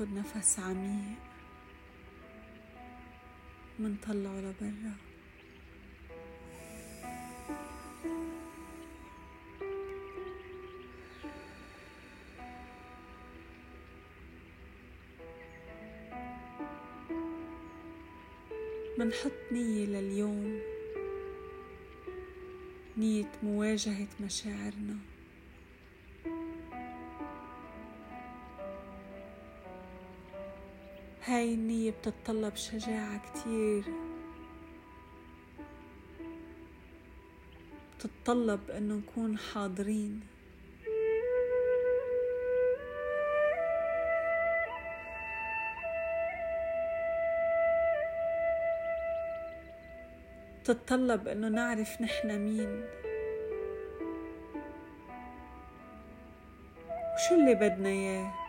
مناخد نفس عميق منطلعه لبرا. منحط نية لليوم نية مواجهة مشاعرنا. هاي النية بتتطلب شجاعة كتير. بتتطلب إنه نكون حاضرين. بتتطلب إنه نعرف نحن مين. وشو اللي بدنا إياه؟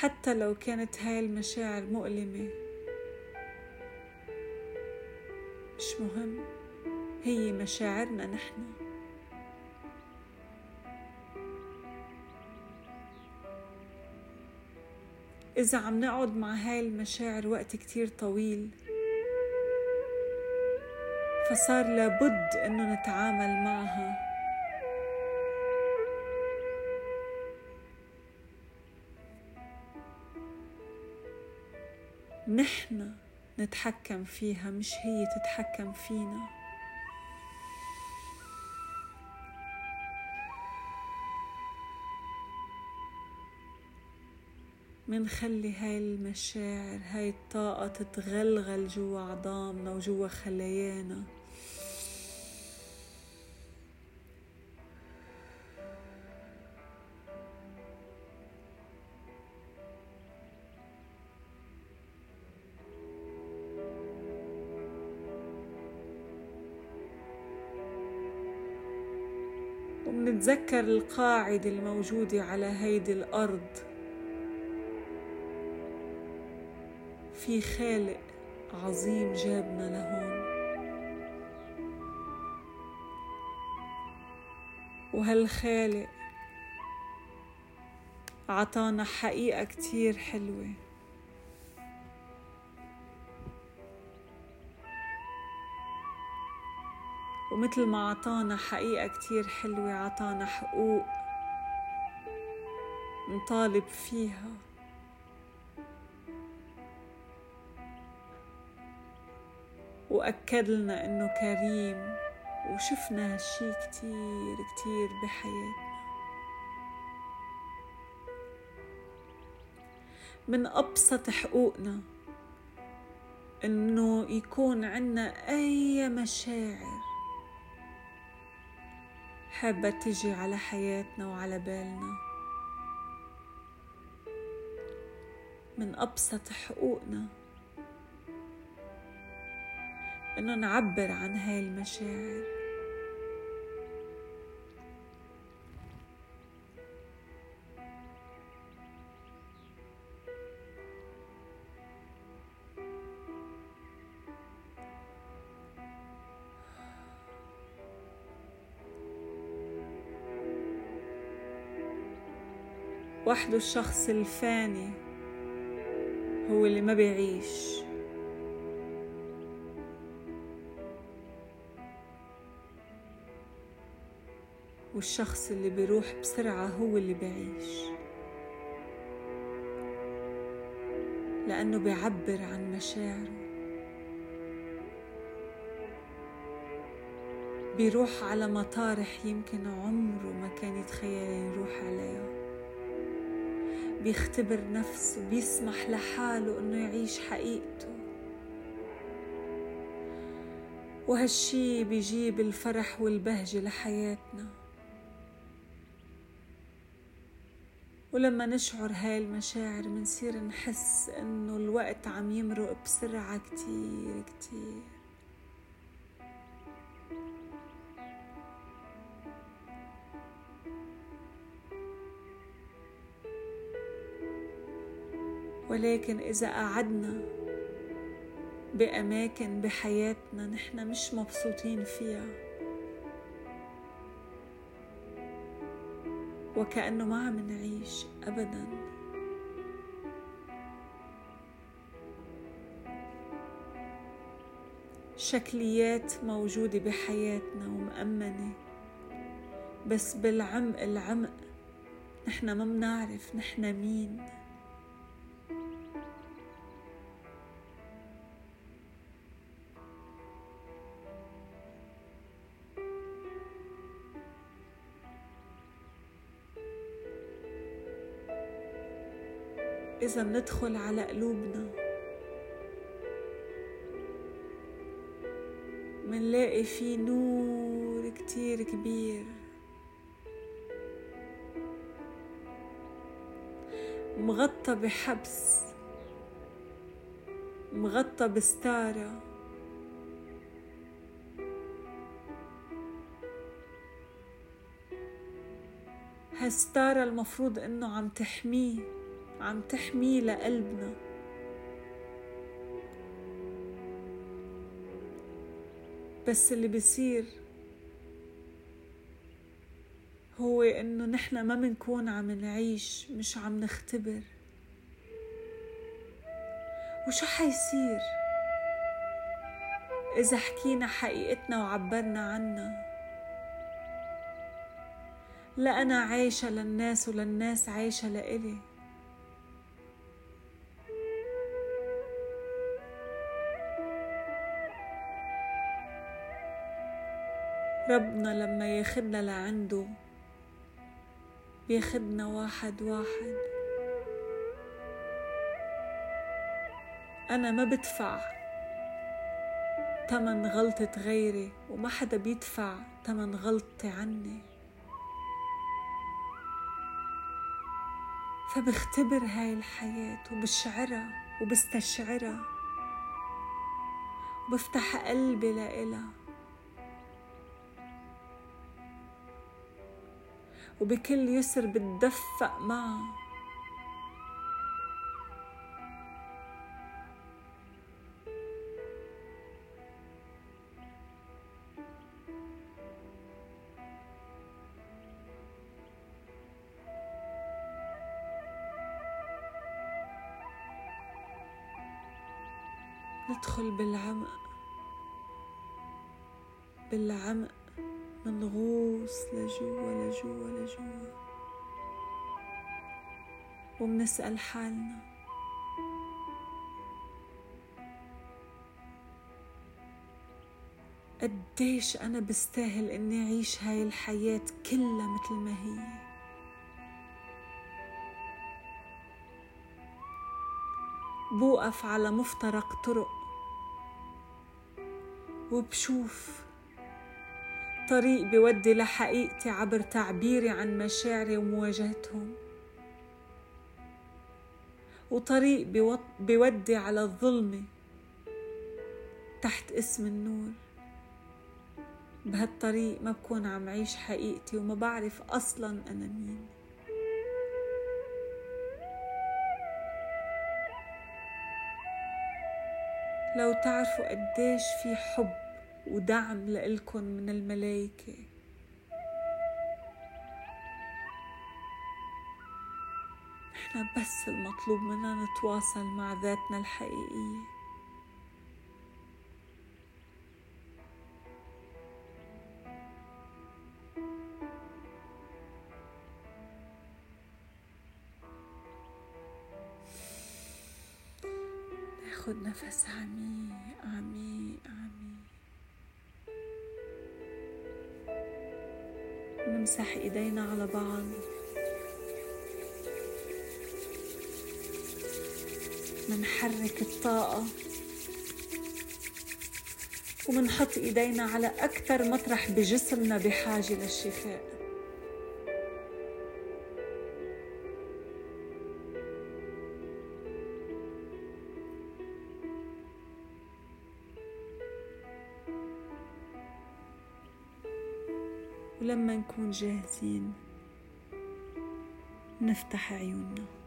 حتى لو كانت هاي المشاعر مؤلمة. مش مهم. هي مشاعرنا نحن. إذا عم نقعد مع هاي المشاعر وقت كتير طويل فصار لابد إنه نتعامل معها. نحن نتحكم فيها مش هي تتحكم فينا. منخلي هاي المشاعر هاي الطاقة تتغلغل جوا عظامنا وجوا خلايانا. ومنتذكر القاعدة الموجودة على هيدي الأرض في خالق عظيم جابنا لهون. وهالخالق عطانا حقيقة كتير حلوة؟ ومثل ما عطانا حقيقة كتير حلوة عطانا حقوق نطالب فيها. وأكد لنا إنه كريم وشفنا هالشي كتير كتير بحياتنا. من أبسط حقوقنا إنه يكون عنا أي مشاعر حابة تجي على حياتنا وعلى بالنا. من أبسط حقوقنا إنه نعبر عن هاي المشاعر. وحده الشخص الفاني هو اللي ما بيعيش. والشخص اللي بيروح بسرعة هو اللي بيعيش. لأنه بيعبر عن مشاعره. بيروح على مطارح يمكن عمره ما كان يتخيل يروح عليها. بيختبر نفسه بيسمح لحاله إنه يعيش حقيقته. وهالشي بيجيب الفرح والبهجة لحياتنا. ولما نشعر هاي المشاعر منصير نحس إنه الوقت عم يمرق بسرعة كتير كتير. ولكن إذا قعدنا بأماكن بحياتنا نحن مش مبسوطين فيها. وكأنه ما عم نعيش أبدا. شكليات موجودة بحياتنا ومأمنة بس بالعمق العمق نحن ما منعرف نحن مين. إذا ندخل على قلوبنا. منلاقي في نور كتير كبير. مغطى بحبس. مغطى بستارة. هالستارة المفروض إنه عم تحميه. عم تحميه لقلبنا. بس اللي بيصير هو إنه نحن ما بنكون عم نعيش مش عم نختبر. وشو حيصير إذا حكينا حقيقتنا وعبرنا عنها؟ لا أنا عايشة للناس وللناس عايشة لإلي. ربنا لما ياخدنا لعنده بياخدنا واحد واحد. أنا ما بدفع تمن غلطة غيري وما حدا بيدفع تمن غلطتي عني. فبختبر هاي الحياة وبشعرها وبستشعرها. وبفتح قلبي لإلها. وبكل يسر بتدفق معه. ندخل بالعمق. بالعمق. منغوص لجوا لجوا لجوا ومنسأل حالنا. قديش أنا بستاهل إني أعيش هاي الحياة كلها مثل ما هي؟ بوقف على مفترق طرق. وبشوف طريق بيودي لحقيقتي عبر تعبيري عن مشاعري ومواجهتهم. وطريق بيودي على الظلمة تحت اسم النور. بهالطريق ما بكون عم عيش حقيقتي وما بعرف أصلا أنا مين. لو تعرفوا قديش في حب ودعم لإلكن من الملائكة. نحن بس المطلوب منا نتواصل مع ذاتنا الحقيقية. ناخد نفس عميق. نمسح إيدينا على بعض. منحرك الطاقة. ومنحط إيدينا على أكثر مطرح بجسمنا بحاجة للشفاء. ولما نكون جاهزين نفتح عيوننا.